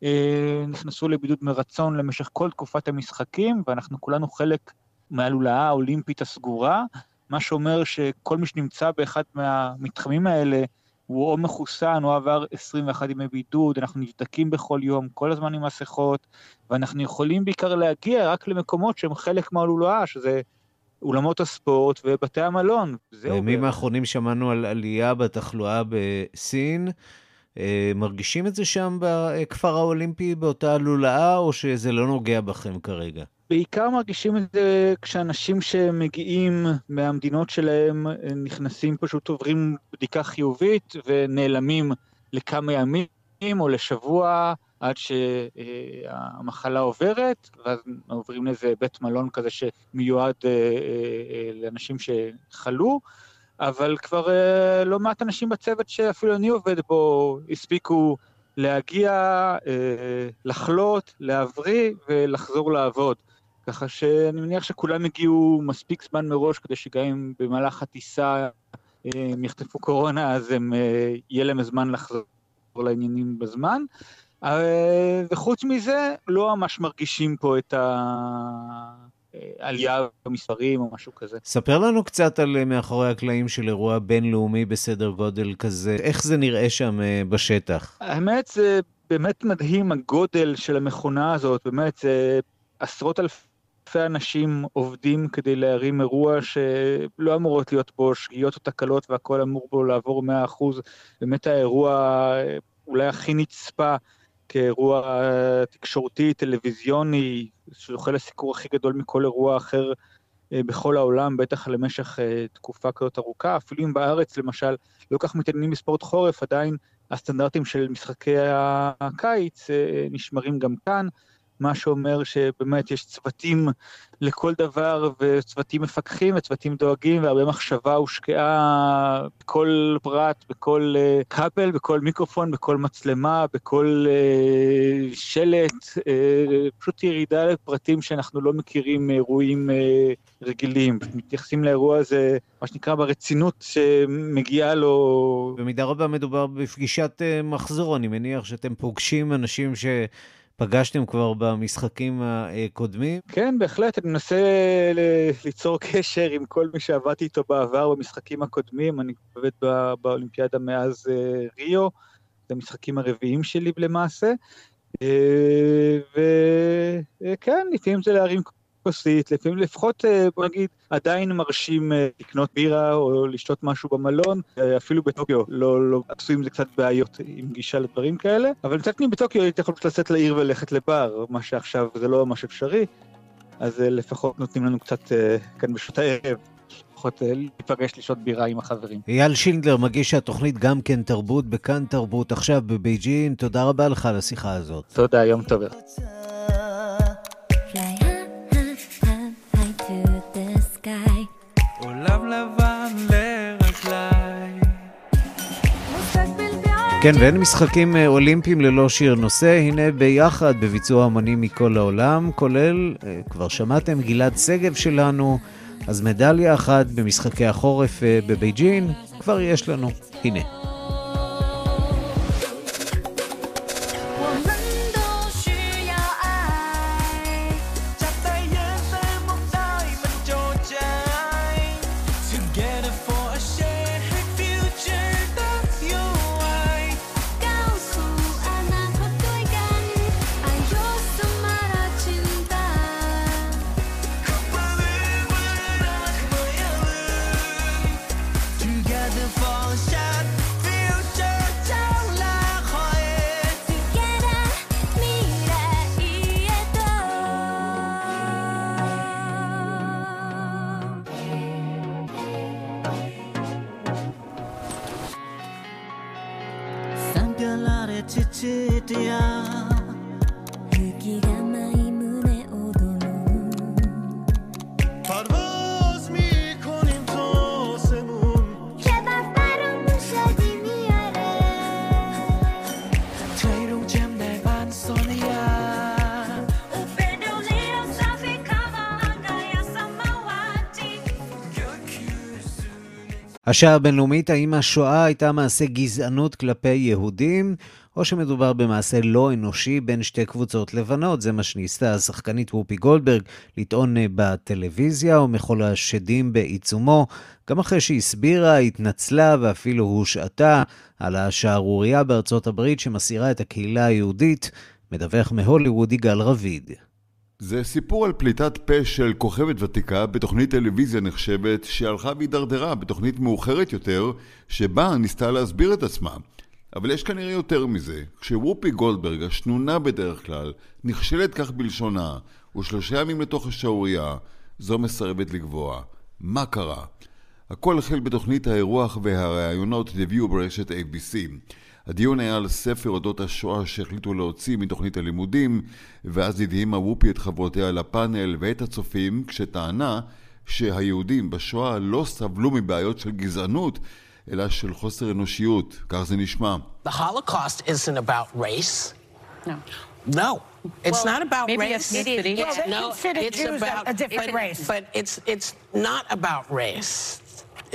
אה, נכנסו לבידוד מרצון למשך כל תקופת המשחקים, ואנחנו כולנו חלק מהלולאה האולימפית הסגורה. מה שאומר שכל מי שנמצא באחד מהמתחמים האלה הוא או מחוסן או עבר 21 ימי בידוד, אנחנו נבדקים בכל יום, כל הזמן עם מסכות, ואנחנו יכולים בעיקר להגיע רק למקומות שהם חלק מהלולאה, שזה אולמות הספורט ובתי המלון. בימים האחרונים שמענו על עלייה בתחלואה בסין. אה, מרגישים את זה שם בכפר האולימפי, באותה לולאה, או שזה לא נוגע בכם כרגע? בעיקר מרגישים את זה כשאנשים שמגיעים מהמדינות שלהם נכנסים, פשוט עוברים בדיקה חיובית ונעלמים לכמה ימים או לשבוע עד שהמחלה עוברת, ואז עוברים לאיזה בית מלון כזה שמיועד אה, אה, לאנשים שחלו. אבל כבר uh, לא מעט אנשים בצוות שאפילו אני עובד בו הספיקו להגיע, uh, לחלות, להבריא ולחזור לעבוד. ככה שאני מניח שכולם הגיעו מספיק זמן מראש כדי שגם אם במהלך הטיסה uh, הם יחטפו קורונה, אז הם, uh, יהיה להם זמן לחזור לעניינים בזמן. Uh, וחוץ מזה, לא ממש מרגישים פה את ה... עלייה במספרים או משהו כזה. ספר לנו קצת על אה, מאחורי הקלעים של אירוע בינלאומי בסדר גודל כזה. איך זה נראה שם אה, בשטח? האמת, זה באמת מדהים הגודל של המכונה הזאת, באמת, זה עשרות אלפי אנשים עובדים כדי להרים אירוע שלא אמורות להיות בו שגיאות או תקלות והכל אמור בו לעבור 100%. באמת האירוע אה, אולי הכי נצפה. כאירוע תקשורתי, טלוויזיוני, שזוכה לסיקור הכי גדול מכל אירוע אחר אה, בכל העולם, בטח למשך אה, תקופה כזאת ארוכה. אפילו אם בארץ, למשל, לא כך מתעניינים בספורט חורף, עדיין הסטנדרטים של משחקי הקיץ אה, נשמרים גם כאן. מה שאומר שבאמת יש צוותים לכל דבר, וצוותים מפקחים, וצוותים דואגים, והרבה מחשבה הושקעה בכל פרט, בכל uh, בכל מיקרופון, בכל מצלמה, בכל uh, שלט, uh, פשוט ירידה לפרטים שאנחנו לא מכירים מאירועים uh, רגילים. מתייחסים לאירוע הזה, מה שנקרא, ברצינות שמגיעה לו. במידה רבה מדובר בפגישת מחזור, אני מניח שאתם פוגשים אנשים ש... פגשתם כבר במשחקים הקודמים? כן, בהחלט. אני מנסה ליצור קשר עם כל מי שעבדתי איתו בעבר במשחקים הקודמים. אני עובד באולימפיאדה מאז אה, ריו, זה המשחקים הרביעיים שלי למעשה. וכן, לפעמים זה להרים כוסית, לפעמים לפחות, בוא נגיד, עדיין מרשים לקנות בירה או לשתות משהו במלון, אפילו בטוקיו לא, לא עשויים זה קצת בעיות עם גישה לדברים כאלה, אבל מצד שני בטוקיו היית יכול לצאת לעיר וללכת לבר, מה שעכשיו זה לא ממש אפשרי, אז לפחות נותנים לנו קצת כאן בשעות הערב. לפחות להיפגש לשתות בירה עם החברים. אייל שינדלר, מגיש התוכנית גם כן תרבות בכאן תרבות עכשיו בבייג'ין, תודה רבה לך על השיחה הזאת. תודה, יום טוב. כן, ואין משחקים אולימפיים ללא שיר נושא, הנה ביחד בביצוע אמנים מכל העולם, כולל, כבר שמעתם, גלעד שגב שלנו, אז מדליה אחת במשחקי החורף בבייג'ין כבר יש לנו, הנה. השעה הבינלאומית, האם השואה הייתה מעשה גזענות כלפי יהודים, או שמדובר במעשה לא אנושי בין שתי קבוצות לבנות? זה מה שניסתה השחקנית וופי גולדברג לטעון בטלוויזיה, או מחול השדים בעיצומו, גם אחרי שהסבירה, התנצלה ואפילו הושעתה על השערורייה בארצות הברית שמסעירה את הקהילה היהודית, מדווח מהוליווד יגאל רביד. זה סיפור על פליטת פה של כוכבת ותיקה בתוכנית טלוויזיה נחשבת שהלכה והידרדרה בתוכנית מאוחרת יותר שבה ניסתה להסביר את עצמה. אבל יש כנראה יותר מזה. כשוופי גולדברג, השנונה בדרך כלל, נכשלת כך בלשונה ושלושה ימים לתוך השעוריה, זו מסרבת לגבוה. מה קרה? הכל החל בתוכנית האירוח והראיונות The View ברשת ABC. הדיון היה על ספר אודות השואה שהחליטו להוציא מתוכנית הלימודים, ואז הדהימה וופי את חברותיה לפאנל ואת הצופים, כשטענה שהיהודים בשואה לא סבלו מבעיות של גזענות, אלא של חוסר אנושיות. כך זה נשמע. The Holocaust isn't about race. No. No. It's well, not about maybe race. ethnicity. It's, they no, it's Jews about a different but, race. But it's it's not about race.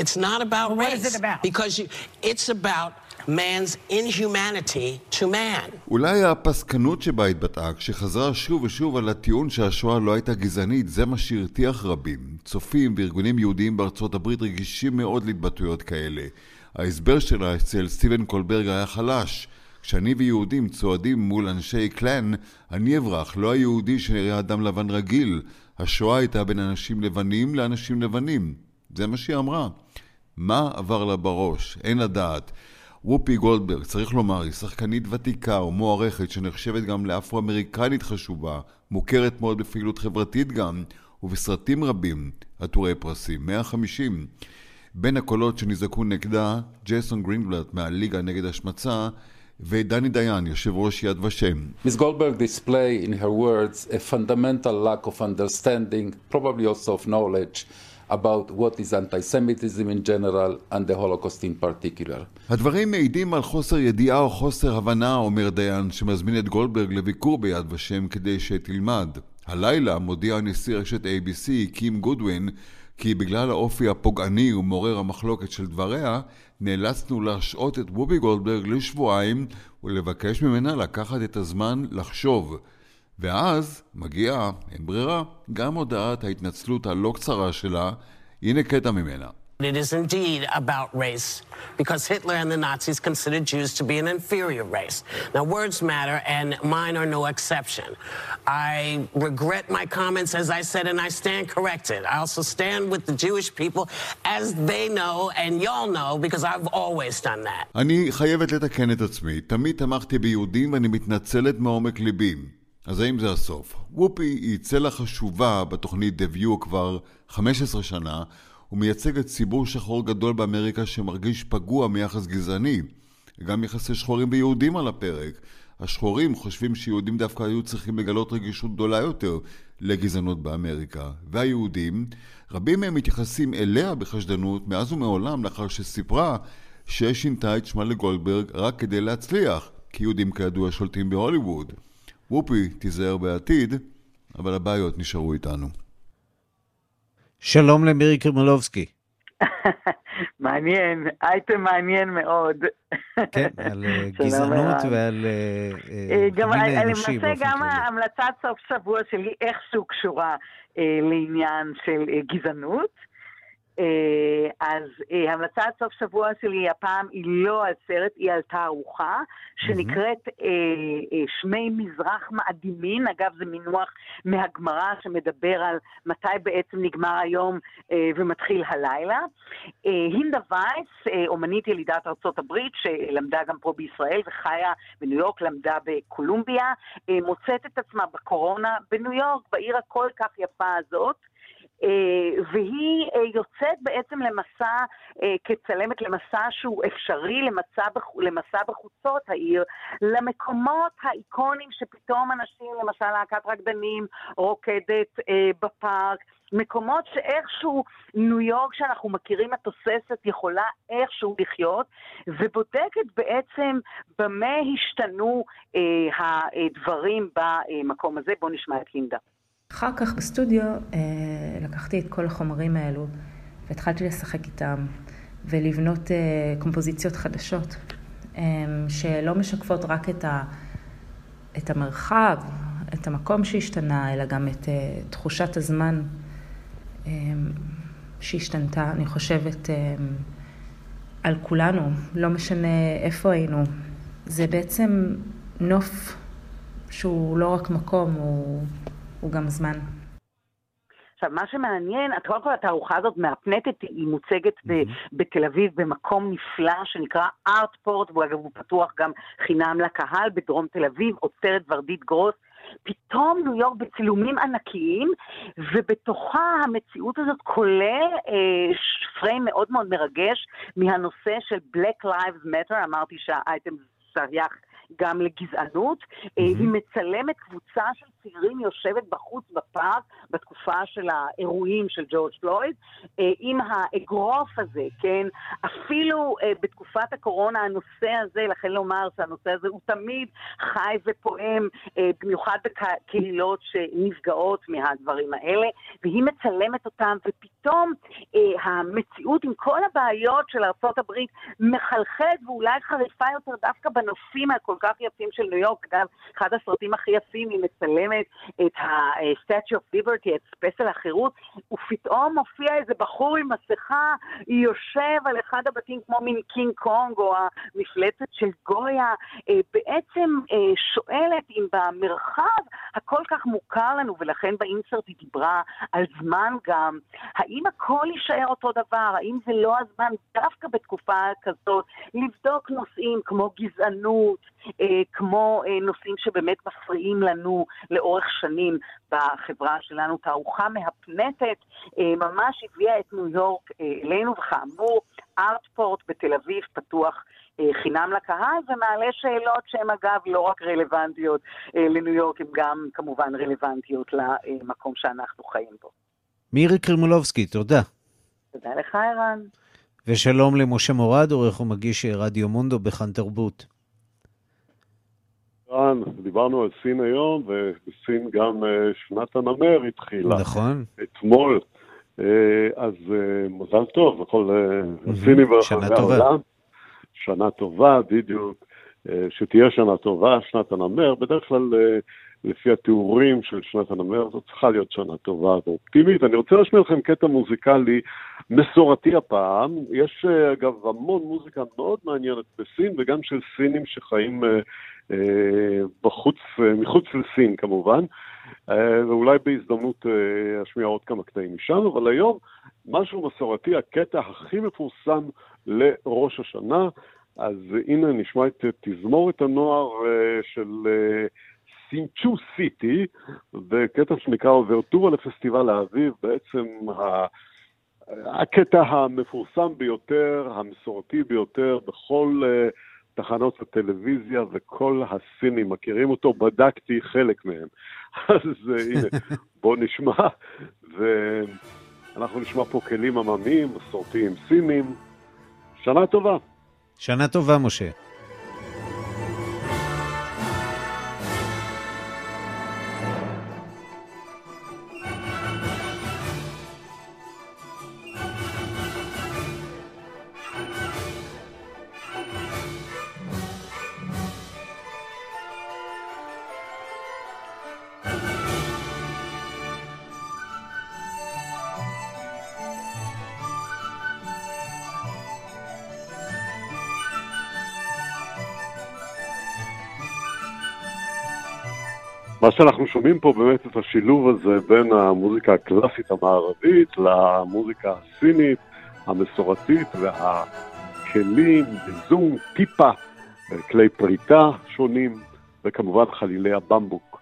It's not about Well, what race. is it about? Because you, it's about man's inhumanity to man. אולי הפסקנות שבה התבטאה כשחזרה שוב ושוב על הטיעון שהשואה לא הייתה גזענית, זה מה שהרתיח רבים. צופים וארגונים יהודיים בארצות הברית רגישים מאוד להתבטאויות כאלה. ההסבר שלה אצל סטיבן קולברג היה חלש. כשאני ויהודים צועדים מול אנשי קלן, אני אברח, לא היהודי שנראה אדם לבן רגיל. השואה הייתה בין אנשים לבנים לאנשים לבנים. זה מה שהיא אמרה. מה עבר לה בראש? אין לדעת. וופי גולדברג, צריך לומר, היא שחקנית ותיקה ומוערכת שנחשבת גם לאפרו-אמריקנית חשובה, מוכרת מאוד בפעילות חברתית גם, ובסרטים רבים, עטורי פרסים, 150. בין הקולות שנזעקו נגדה, ג'ייסון גרינבלט מהליגה נגד השמצה, ודני דיין, יושב ראש יד ושם. Ms. Goldberg displayed in her words a fundamental lack of understanding, probably also of knowledge, about what is anti-Semitism in general and the Holocaust in particular. הדברים מעידים על חוסר ידיעה או חוסר הבנה, אומר דיין, שמזמין את גולדברג לביקור ביד ושם כדי שתלמד. הלילה מודיע נשיא רשת ABC, קים גודווין, כי בגלל האופי הפוגעני ומעורר המחלוקת של דבריה, נאלצנו להשעות את וובי גולדברג לשבועיים ולבקש ממנה לקחת את הזמן לחשוב. ואז מגיעה, אין ברירה, גם הודעת ההתנצלות הלא קצרה שלה, הנה קטע ממנה. It is indeed about race because Hitler and the Nazis considered Jews to be an inferior race. Now, words matter, and mine are no exception. I regret my comments, as I said, and I stand corrected. I also stand with the Jewish people as they know, and y'all know, because I've always done that. אני חייבת לתקן את עצמי. תמיד תמכתי ביהודים ואני מתנצלת מעומק ליבי. אז האם זה הסוף? וופי היא צלע חשובה בתוכנית The View כבר 15 שנה, ומייצגת ציבור שחור גדול באמריקה שמרגיש פגוע מיחס גזעני. גם יחסי שחורים ויהודים על הפרק. השחורים חושבים שיהודים דווקא היו צריכים לגלות רגישות גדולה יותר לגזענות באמריקה. והיהודים, רבים מהם מתייחסים אליה בחשדנות מאז ומעולם לאחר שסיפרה ששינתה את שמה לגולדברג רק כדי להצליח, כי יהודים כידוע שולטים בהוליווד. וופי תיזהר בעתיד, אבל הבעיות נשארו איתנו. שלום למירי קרמלובסקי. מעניין, אייטם מעניין מאוד. כן, על גזענות ועל מין אנושי באופן כללי. למעשה גם המלצת סוף שבוע שלי איכשהו קשורה לעניין של גזענות. אז המלצת סוף שבוע שלי הפעם היא לא על סרט, היא על תערוכה שנקראת שמי מזרח מאדימין, אגב זה מינוח מהגמרא שמדבר על מתי בעצם נגמר היום ומתחיל הלילה. הינדה וייס, אומנית ילידת ארצות הברית שלמדה גם פה בישראל וחיה בניו יורק, למדה בקולומביה, מוצאת את עצמה בקורונה בניו יורק, בעיר הכל כך יפה הזאת. והיא יוצאת בעצם למסע, כצלמת למסע שהוא אפשרי, למסע, למסע בחוצות העיר, למקומות האיקונים שפתאום אנשים, למשל להקת רקדנים, רוקדת בפארק, מקומות שאיכשהו ניו יורק שאנחנו מכירים התוססת יכולה איכשהו לחיות, ובודקת בעצם במה השתנו אה, הדברים במקום הזה. בואו נשמע את לינדה. אחר כך בסטודיו אה, לקחתי את כל החומרים האלו והתחלתי לשחק איתם ולבנות אה, קומפוזיציות חדשות אה, שלא משקפות רק את, ה, את המרחב, את המקום שהשתנה, אלא גם את תחושת הזמן שהשתנתה. אני חושבת על כולנו, לא משנה איפה היינו. זה בעצם נוף שהוא לא רק מקום, הוא... הוא גם זמן. עכשיו, מה שמעניין, קודם כל התערוכה הזאת מהפנטת, היא מוצגת mm-hmm. בתל אביב במקום נפלא שנקרא ארטפורט, ואגב הוא פתוח גם חינם לקהל בדרום תל אביב, עוצרת ורדית גרוס. פתאום ניו יורק בצילומים ענקיים, ובתוכה המציאות הזאת כולל אה, פריים מאוד מאוד מרגש מהנושא של Black Lives Matter, אמרתי שהאייטם שייך גם לגזענות. Mm-hmm. היא מצלמת קבוצה של צעירים יושבת בחוץ בפארק בתקופה של האירועים של ג'ורג' פלויד, עם האגרוף הזה, כן? אפילו בתקופת הקורונה הנושא הזה, לכן לומר שהנושא הזה הוא תמיד חי ופועם, במיוחד בקהילות שנפגעות מהדברים האלה, והיא מצלמת אותם, ופתאום המציאות עם כל הבעיות של ארה"ב מחלחלת ואולי חריפה יותר דווקא בנופים הכל כך יפים של ניו יורק. אגב, אחד הסרטים הכי יפים, היא מצלמת את ה-Statue of Liberty, את פסל החירות, ופתאום מופיע איזה בחור עם מסכה, יושב על אחד הבתים כמו מין קינג קונג או המפלצת של גויה, בעצם שואלת אם במרחב הכל כך מוכר לנו, ולכן באינסרט היא דיברה על זמן גם, האם הכל יישאר אותו דבר? האם זה לא הזמן דווקא בתקופה כזאת לבדוק נושאים כמו גזענות, כמו נושאים שבאמת מפריעים לנו לאורך שנים בחברה שלנו. תערוכה מהפנטת ממש הביאה את ניו יורק אלינו, וכאמור, ארטפורט בתל אביב פתוח חינם לקהל, ומעלה שאלות שהן אגב לא רק רלוונטיות לניו יורק, הן גם כמובן רלוונטיות למקום שאנחנו חיים בו. מירי קרימולובסקי, תודה. תודה לך, ערן. ושלום למשה מורד, עורך ומגיש רדיו מונדו בכאן תרבות. רן, דיברנו על סין היום, ובסין גם שנת הנמר התחילה. נכון. אתמול. אז מזל טוב לכל הסינים ברחבי העולם. שנה טובה, בדיוק. שתהיה שנה טובה, שנת הנמר. בדרך כלל לפי התיאורים של שנת הנמר, זאת צריכה להיות שנה טובה ואופטימית. אני רוצה להשמיע לכם קטע מוזיקלי מסורתי הפעם. יש אגב המון מוזיקה מאוד מעניינת בסין, וגם של סינים שחיים אה, אה, בחוץ, מחוץ לסין כמובן, אה, ואולי בהזדמנות אה, אשמיע עוד כמה קטעים משם, אבל היום משהו מסורתי, הקטע הכי מפורסם לראש השנה. אז הנה נשמע את תזמורת הנוער אה, של סינצ'ו סיטי, וקטע שנקרא אוברטורה לפסטיבל האביב, בעצם הקטע המפורסם ביותר, המסורתי ביותר בכל תחנות הטלוויזיה וכל הסינים מכירים אותו, בדקתי חלק מהם. אז הנה, בואו נשמע, ואנחנו נשמע פה כלים עממיים, מסורתיים סינים. שנה טובה. שנה טובה, משה. שאנחנו שומעים פה באמת את השילוב הזה בין המוזיקה הקלאסית המערבית למוזיקה הסינית המסורתית והכלים, זום, טיפה, כלי פריטה שונים וכמובן חלילי הבמבוק.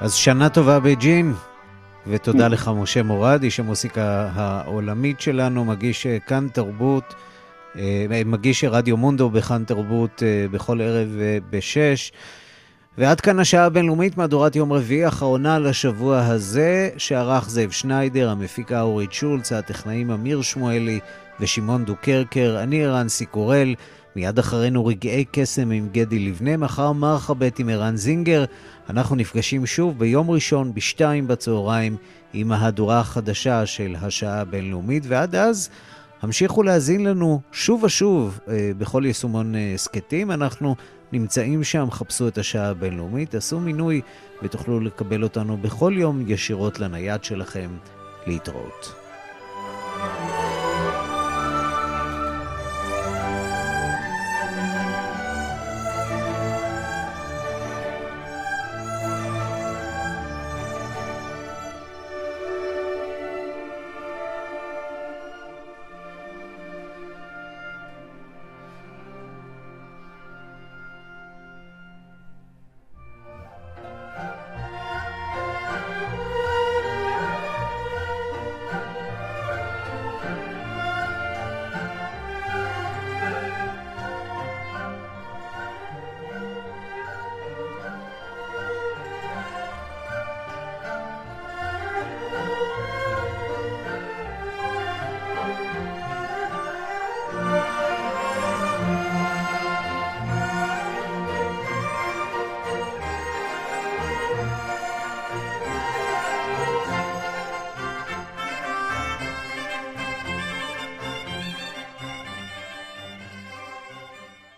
אז שנה טובה בייג'ין, ותודה לך, משה מורד, איש המוסיקה העולמית שלנו, מגיש אה, כאן תרבות, אה, מגיש רדיו מונדו בכאן תרבות אה, בכל ערב בשש. ועד כאן השעה הבינלאומית, מהדורת יום רביעי, אחרונה לשבוע הזה, שערך זאב שניידר, המפיקה אורית שולץ, הטכנאים אמיר שמואלי ושמעון דוקרקר, אני ערן סיקורל. מיד אחרינו רגעי קסם עם גדי לבנה, מחר מרחבת עם ערן זינגר. אנחנו נפגשים שוב ביום ראשון בשתיים בצהריים עם מהדורה החדשה של השעה הבינלאומית, ועד אז המשיכו להאזין לנו שוב ושוב אה, בכל יישומון אה, הסכתים. אנחנו נמצאים שם, חפשו את השעה הבינלאומית, תעשו מינוי ותוכלו לקבל אותנו בכל יום ישירות לנייד שלכם. להתראות.